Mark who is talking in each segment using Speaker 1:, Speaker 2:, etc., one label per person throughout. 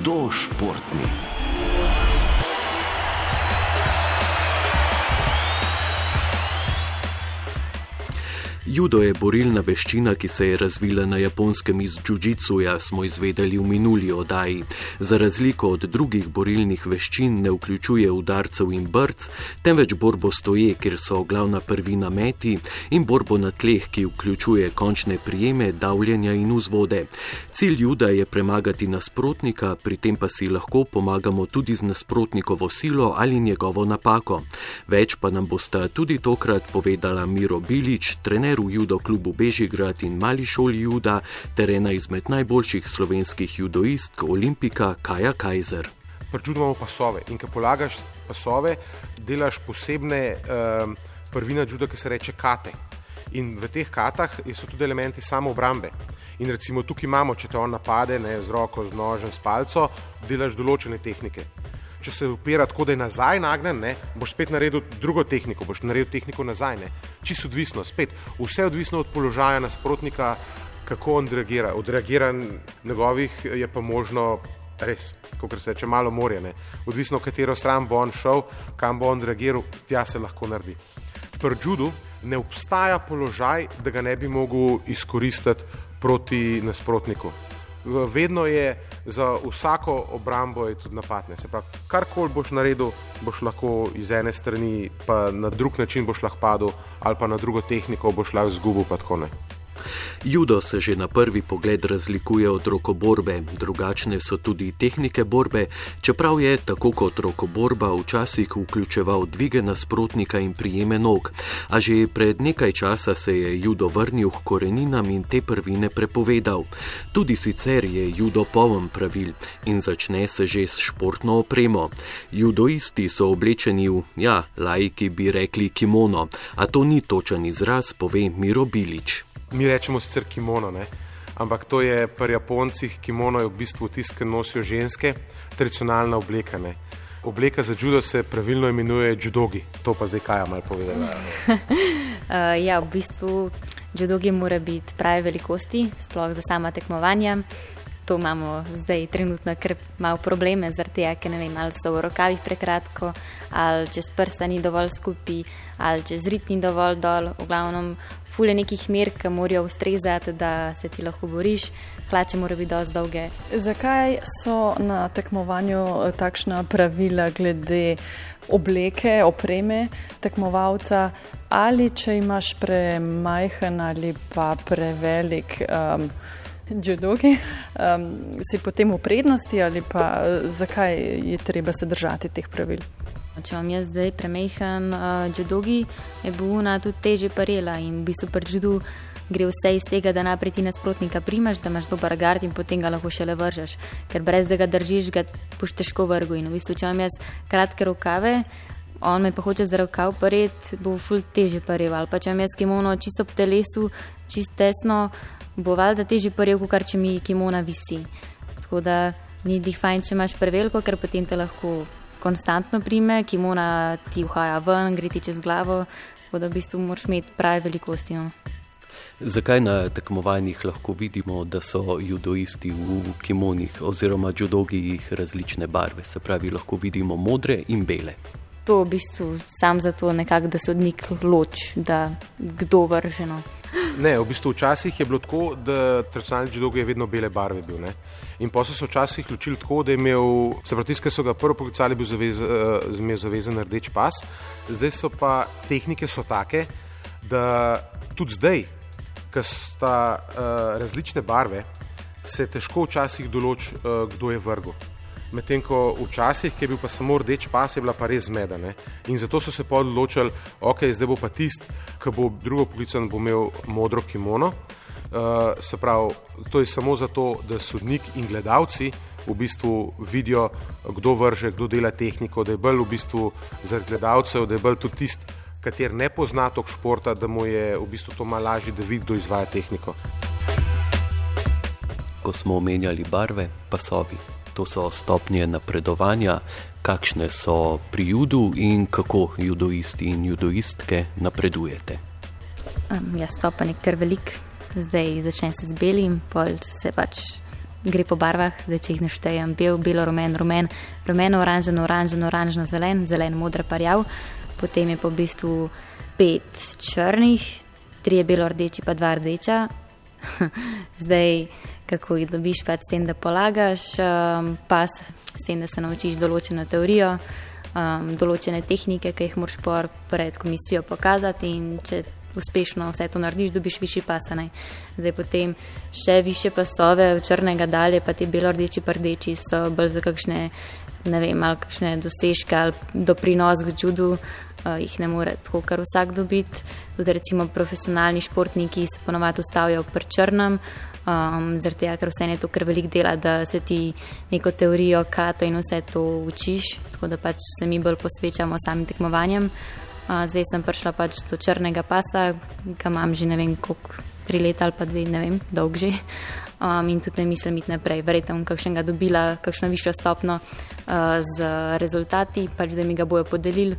Speaker 1: Kdo
Speaker 2: Judo je borilna veščina, ki se je razvila na japonskem iz džudžicuja, smo izvedeli v minuli oddaji. Za razliko od drugih borilnih veščin ne vključuje udarcev in brc, temveč borbo stoje, kjer so glavna prvina meti, in borbo na tleh, ki vključuje končne prijeme, davljenja in vzvode. Cilj juda je premagati nasprotnika, pri tem pa si lahko pomagamo tudi z nasprotnikovo silo ali njegovo napako. Več pa nam bosta tudi tokrat povedala Miro Bilič, trener v judo klubu Bežigrad in mali šoli juda ter ena izmed najboljših slovenskih judoistk Olimpika Kaja Kajzer.
Speaker 3: Pri judu imamo pasove in ko polagaš pasove, delaš posebne um, prvine juda, ki se reče kate. In v teh katah so tudi elementi samo obrambe. In recimo tukaj imamo, če te on napade ne, z roko, z nožem, s palco, delaš določene tehnike če se upira tako, da je nazaj nagnen, ne, boš spet naredil drugo tehniko, boš naredil tehniko nazaj. Čisto odvisno, spet vse odvisno od položaja nasprotnika, kako on reagira. Od reagiranj njegovih je pa možno res, kot se reče, malo morje. Odvisno, v katero stran bo on šel, kam bo on reagiral, tja se lahko naredi. Pri judu ne obstaja položaj, da ga ne bi mogel izkoristiti proti nasprotniku. Vedno je za vsako obrambo tudi napadne. Se pravi, karkoli boš naredil, boš lahko iz ene strani, pa na drug način boš lahko padel, ali pa na drugo tehniko boš lahko zgubil, pa tako ne.
Speaker 2: Judo se že na prvi pogled razlikuje od rokoborbe, drugačne so tudi tehnike borbe, čeprav je tako kot rokoborba včasih vključeval dvige nasprotnika in prijeme nog. A že pred nekaj časa se je judo vrnil k koreninam in te prvine prepovedal. Tudi sicer je judo poln pravil in začne se že s športno opremo. Judoisti so oblečeni v, ja, laiki bi rekli kimono, a to ni točen izraz, pove Miro Bilič
Speaker 3: mi rečemo sicer kimono, ne? ampak to je pri Japoncih, kimono je v bistvu tisto, kar nosijo ženske, tradicionalna obleka. Ne? Obleka za judo se pravilno imenuje judogi, to pa zdaj kaj malo povedala.
Speaker 4: uh, ja, v bistvu judogi mora biti prave velikosti, sploh za sama tekmovanja. To imamo zdaj trenutno kar malo probleme, zaradi tega, ker ne vem, ali so v rokavih prekratko, ali čez prsta ni dovolj skupaj, ali čez rit ni dovolj dol. V glavnem, fulje nekih mer, ki morajo ustrezati, da se ti lahko boriš, hlače morajo biti dosti dolge.
Speaker 5: Zakaj so na tekmovanju eh, takšna pravila glede obleke, opreme tekmovalca, ali če imaš premajhen ali pa prevelik. Um, Judogi, um, si potem v prednosti, ali pa eh, zakaj je treba se držati teh pravil?
Speaker 4: Če vam jaz zdaj premehen uh, judogi, je buna tudi teže parela in bi super judo. Gre vse iz tega, da naprej ti nasprotnika primaš, da imaš dober gard in potem ga lahko šele vržeš. Ker brez da ga držiš, ga boš težko vrgu. In v bistvu, če imam jaz kratke rokave, on me pa hoče za rokav paret, bo ful teže pareval. Pa če imam jaz kimono čisto ob telesu, čisto tesno, bo valjda teže parev, kot kar če mi kimona visi. Tako da ni dih fajn, če imaš preveliko, ker potem te lahko konstantno prime, ki mora ti vhaja ven, gre ti čez glavo, tako da v bistvu moraš imeti prave velikosti. No.
Speaker 2: Zakaj na tekmovanjih lahko vidimo, da so judoisti v kimonih oziroma judogi različne barve, se pravi, lahko vidimo modre in bele?
Speaker 4: To v bistvu sam zato nekako, da se od njih loč, da kdo vrženo.
Speaker 3: Ne, v bistvu včasih je bilo tako, da tradicionalni judog je vedno bele barve bil. Ne? In posel so včasih ločili tako, da je imel, se pravi, tiskali so ga prvo poklicali, bil zavez, uh, imel zavezan rdeč pas, zdaj so pa tehnike so take, da tudi zdaj, ker sta uh, različne barve, se težko včasih določi, uh, kdo je vrgel. Medtem ko včasih, ki je bil pa samo rdeč pas, je bila pa res zmeda. Ne? In zato so se odločili, ok, zdaj bo pa tisti, ki bo drugo poklican, bo imel modro kimono. Uh, se pravi, to je samo zato, da sodnik in gledalci v bistvu vidijo, kdo vrže, kdo dela tehniko, da je bolj v bistvu za gledalcev, da je bolj tudi tisti, kater ne pozna tok športa, da mu je v bistvu to malo lažje, da vidi, kdo izvaja tehniko.
Speaker 2: Ko smo omenjali barve, pa sobi to so stopnje napredovanja, kakšne so pri judu in kako judoisti in judoistke napredujete.
Speaker 4: Um, ja, stopen je kar velik, zdaj začne se z belim, pol se pač gre po barvah, zdaj če jih naštejem, bel, belo, rumen, rumen, rumen, oranžen, oranžen, oranžen, zelen, zelen, modr, parjav, potem je po bistvu pet črnih, tri je belo rdeči, pa dva rdeča. zdaj, kako jih dobiš, pa s tem, da polagaš um, pas, s tem, da se naučiš določeno teorijo. Um, določene tehnike, ki jih moraš pred komisijo pokazati, in če uspešno vse to narediš, dobiš višji pasanej. Zdaj potem še više pasove, črnega dalje, pa ti belordeči prdeči so bolj za kakšne, ne vem, ali kakšne dosežke ali doprinos k čudu. Uh, jih ne more tako kar vsak dobiti. Tudi recimo profesionalni športniki se ponovadi ustavijo pri črnem, um, zaradi tega, ker vse je to kar velik dela, da se ti neko teorijo, kato in vse to učiš. Tako da pač se mi bolj posvečamo samim tekmovanjem. Zdaj sem prišla pač do črnega pasa, ki imam že ne vem koliko, tri leta ali pa dve, ne vem, dolg že. Um, in tudi ne mislim iti naprej. Verjetno bom kakšnega dobila, kakšno višjo stopno uh, z rezultati, pač da mi ga bojo podelili.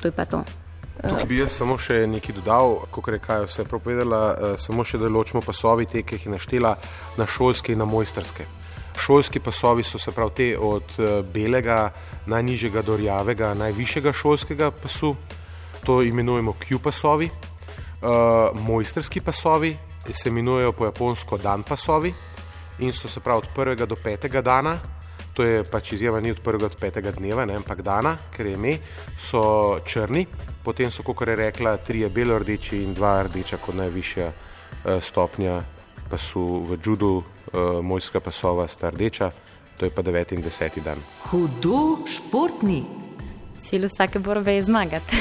Speaker 4: To je pa to.
Speaker 3: Tukaj bi jaz samo še nekaj dodal, kot rekajo, vse propovedala, uh, samo še da ločimo pasovi, te, ki jih je naštela na šolske in na mojsterske. Šolski pasovi so se prav te od uh, belega, najnižjega do rjavega, najvišjega šolskega pasu to imenujemo Q-pasovi. Uh, mojsterski pasovi se imenujejo po japonsko dan pasovi in so se prav od prvega do petega dana, to je pač izjema ni od prvega do petega dneva, ne, ampak dana, ker je ime, so črni, potem so, kot je rekla, tri je belo rdeči in dva rdeča kot najvišja uh, stopnja pasu v judu, uh, mojsterska pasova sta rdeča, to je pa deveti in deseti dan.
Speaker 1: Hudo športni
Speaker 4: cilj vsake borbe je zmagati.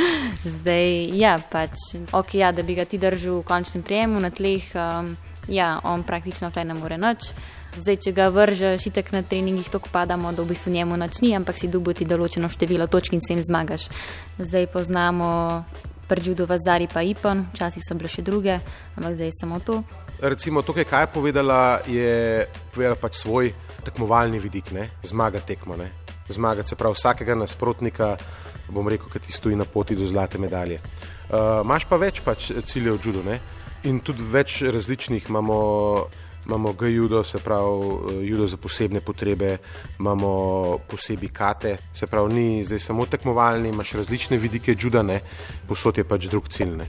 Speaker 4: Zdaj, ja, pač, ok, ja, da bi ga ti držal v končnem prijemu na tleh, um, ja, on praktično tle ne more noč. Zdaj, če ga vržeš, itek na treningih tako padamo, da v bistvu njemu noč ni, ampak si duboti določeno število točk in s tem zmagaš. Zdaj poznamo prđudo Vazari pa Ipon, včasih so bile še druge, ampak zdaj je samo to.
Speaker 3: Recimo, to, kaj je povedala, je povedala pač svoj tekmovalni vidik, ne? zmaga tekmo. Ne? zmagati, se pravi vsakega nasprotnika, bom rekel, ki ti stoji na poti do zlate medalje. Uh, Máš pa več pač ciljev v judu ne? in tudi več različnih imamo. Imamo G-judo, se pravi, eh, judo za posebne potrebe, imamo posebej kate, se pravi, ni zdaj samo tekmovalni, imaš različne vidike juda, ne, posod je pač drug cilj.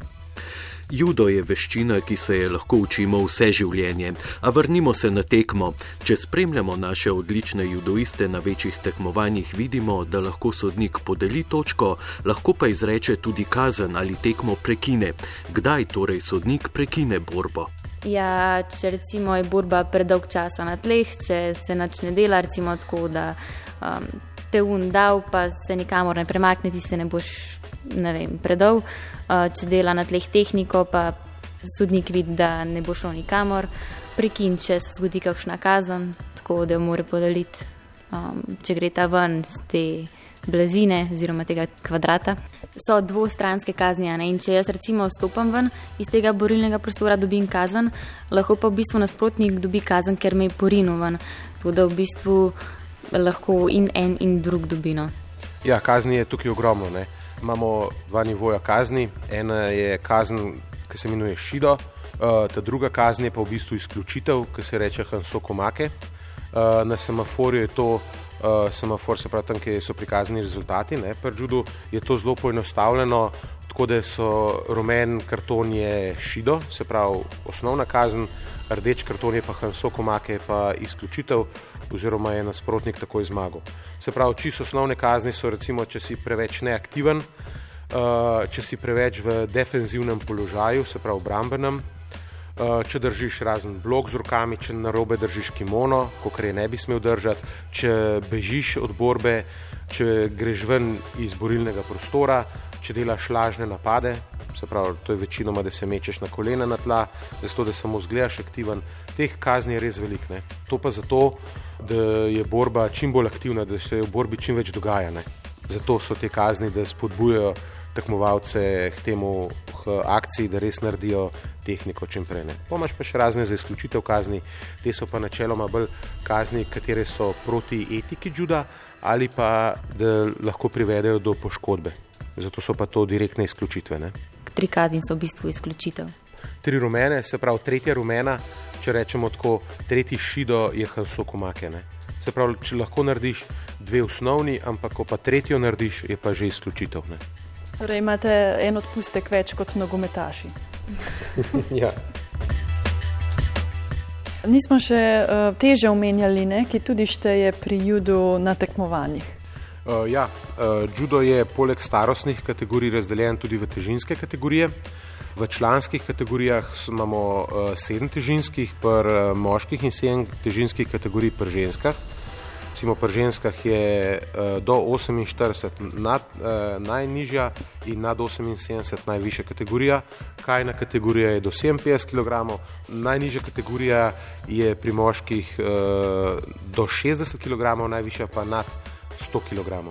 Speaker 3: Ne.
Speaker 2: Judo je veščina, ki se je lahko učimo vse življenje. A vrnimo se na tekmo. Če spremljamo naše odlične judoiste na večjih tekmovanjih, vidimo, da lahko sodnik podeli točko, lahko pa izreče tudi kazen ali tekmo prekine. Kdaj torej sodnik prekine borbo?
Speaker 4: Ja, če recimo je borba predolg časa na tleh, če se načne dela, recimo tako, da um, te un dal, pa se nikamor ne premakne, ti se ne boš ne vem, predolg. Uh, če dela na tleh tehniko, pa sodnik vidi, da ne bo šel nikamor, prekin, če se zgodi kakšna kazen, tako da jo mora podeliti, um, če gre ta ven z te blazine oziroma tega kvadrata. So dvostranske kazni, ne? in če jaz recimo stopam ven iz tega borilnega prostora, dobim kazen, lahko pa v bistvu nasprotnik dobi kazen, ker me je porinil ven. Tako da v bistvu lahko in en in drug dobino.
Speaker 3: Ja, kazni je tukaj ogromno. Ne? Imamo dva nivoja kazni. Ena je kazen, ki se imenuje Šido, uh, ta druga kazen je pa v bistvu izključitev, ki se reče Hansokomake. Uh, na semaforju je to, uh, semafor se pravi tam, kjer so prikazani rezultati. Pri Judu je to zelo poenostavljeno, tako da so rumen karton je Šido, se pravi osnovna kazen, rdeč karton je pa Hansokomake, pa izključitev oziroma je nasprotnik takoj zmagal. Se pravi, čisto osnovne kazni so, recimo, če si preveč neaktiven, uh, če si preveč v defenzivnem položaju, se pravi, obrambenem, uh, če držiš razen blok z rokami, če na robe držiš kimono, kot je ne bi smel držati, če bežiš od borbe, če greš ven iz borilnega prostora, če delaš lažne napade. Se pravi, to je večinoma, da se mečeš na kolena na tla, zato da samo zgledaš aktiven. Teh kazni je res veliko. To pa zato, da je borba čim bolj aktivna, da se v borbi čim več dogaja. Ne? Zato so te kazni, da spodbujajo tekmovalce k temu k akciji, da res naredijo tehniko čim prej. Pomaž pa še razne za izključitev kazni, te so pa načeloma bolj kazni, katere so proti etiki juda ali pa da lahko privedejo do poškodbe. Zato so pa to direktne izključitve. Ne?
Speaker 4: Tri kazni so v bistvu izključitev.
Speaker 3: Tri rumene, se pravi, tretja rumena, če rečemo tako, tretji šido je hansokomake. Se pravi, če lahko narediš dve osnovni, ampak ko pa tretjo narediš, je pa že izključitev. Ne?
Speaker 5: Torej imate en odpustek več kot nogometaši.
Speaker 3: ja.
Speaker 5: Nismo še uh, teže omenjali, ne, ki tudi šteje pri judu na tekmovanjih.
Speaker 3: Uh, ja, uh, judo je poleg starostnih kategorij razdeljen tudi v težinske kategorije. V članskih kategorijah imamo uh, sedem težinskih, pri uh, moških in sedem težinskih kategorij pri ženskah. Recimo pri ženskah je uh, do 48 nad, uh, najnižja in nad 78 najvišja kategorija. Kajna kategorija je do 57 kg, najnižja kategorija je pri moških uh, do 60 kg, najvišja pa nad 100 kg.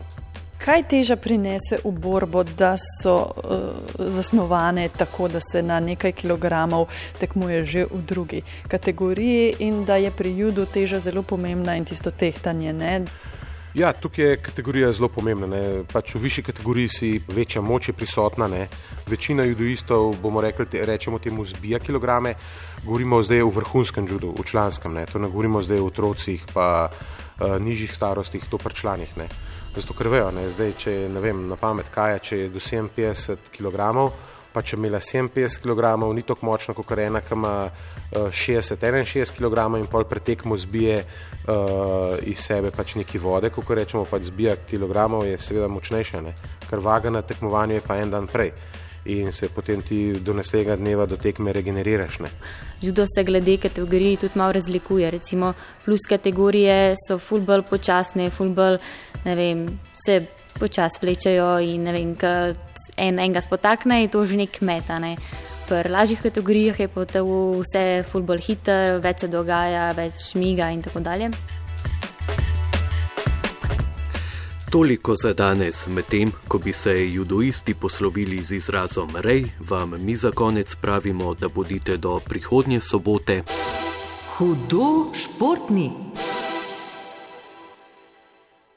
Speaker 5: Kaj teža prinese v borbo, da so uh, zasnovane tako, da se na nekaj kilogramov tekmuje že v drugi kategoriji in da je pri judu teža zelo pomembna in tisto tehtanje? Ne?
Speaker 3: Ja, tukaj je kategorija zelo pomembna. Pač v višji kategoriji si večja moč prisotna. Ne? Večina judoistov, bomo rekli, te, rečemo temu, zbija kilograme. Govorimo zdaj o vrhunskem judu, v članskem, ne, to ne govorimo zdaj o otrocih, pa uh, nižjih starostih, to pa članih. Ne. Zato ker vejo, ne, zdaj, če ne vem na pamet, kaj je, če je do 57 kg, pa če imela 57 kg, ni tako močna kot ena, ki ima uh, 60-61 kg in pol pretekmo zbije uh, iz sebe pač neki vode, kot rečemo, pač zbija kg, je seveda močnejša, ne. ker vaga na tekmovanju je pa en dan prej in se potem ti do naslednjega dneva do tekme regeneriraš. Ne.
Speaker 4: Judo se glede kategorij tudi malo razlikuje. Recimo plus kategorije so fulbol počasne, fulbol se počas vlečajo in ne vem, en, enega spotakne in to že nek metane. Pri lažjih kategorijah je pa vse fulbol hiter, več se dogaja, več šmiga in tako dalje.
Speaker 2: Toliko za danes, medtem ko bi se judoisti poslovili z izrazom rej, vam mi za konec pravimo, da bodite do prihodnje sobote.
Speaker 1: Hudo športni.